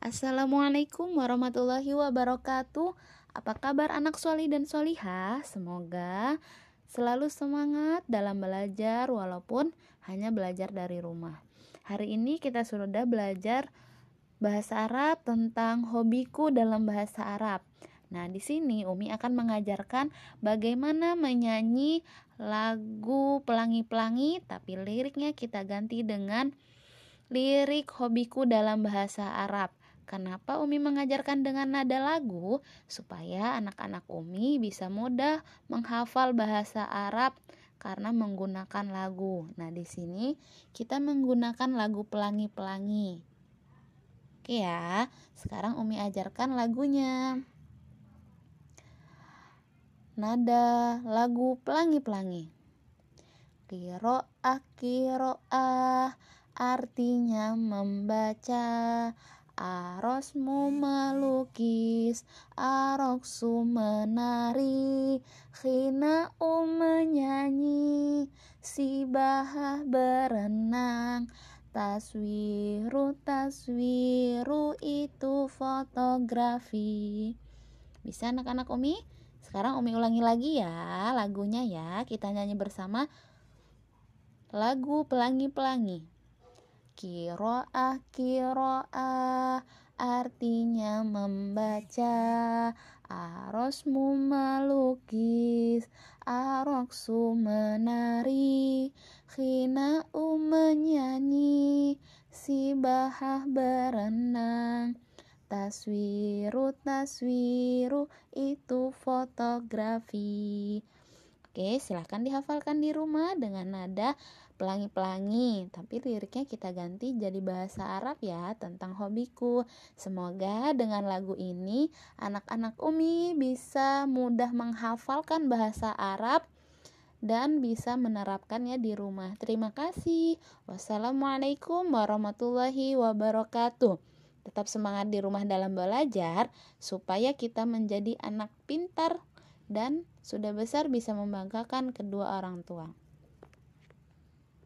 Assalamualaikum warahmatullahi wabarakatuh Apa kabar anak soli dan solihah? Semoga selalu semangat dalam belajar walaupun hanya belajar dari rumah Hari ini kita sudah belajar bahasa Arab tentang hobiku dalam bahasa Arab Nah, di sini Umi akan mengajarkan bagaimana menyanyi lagu pelangi-pelangi tapi liriknya kita ganti dengan lirik hobiku dalam bahasa Arab. Kenapa Umi mengajarkan dengan nada lagu? Supaya anak-anak Umi bisa mudah menghafal bahasa Arab karena menggunakan lagu. Nah, di sini kita menggunakan lagu pelangi-pelangi. Oke ya, sekarang Umi ajarkan lagunya. Nada lagu pelangi-pelangi. Kiro'ah, kiro'ah, artinya membaca Arosmu melukis, aroksu menari, khina'u menyanyi, si bahah berenang, taswiru taswiru itu fotografi. Bisa anak-anak Umi? Sekarang Umi ulangi lagi ya lagunya ya. Kita nyanyi bersama lagu pelangi-pelangi. Kiro'ah, kiro'ah, artinya membaca. Arosmu melukis, aroksu menari, khina'u menyanyi, si bahah berenang. Taswiru, taswiru, itu fotografi. Oke, silahkan dihafalkan di rumah dengan nada pelangi-pelangi. Tapi liriknya kita ganti jadi bahasa Arab ya tentang hobiku. Semoga dengan lagu ini anak-anak Umi bisa mudah menghafalkan bahasa Arab dan bisa menerapkannya di rumah. Terima kasih. Wassalamualaikum warahmatullahi wabarakatuh. Tetap semangat di rumah dalam belajar supaya kita menjadi anak pintar dan sudah besar bisa membanggakan kedua orang tua.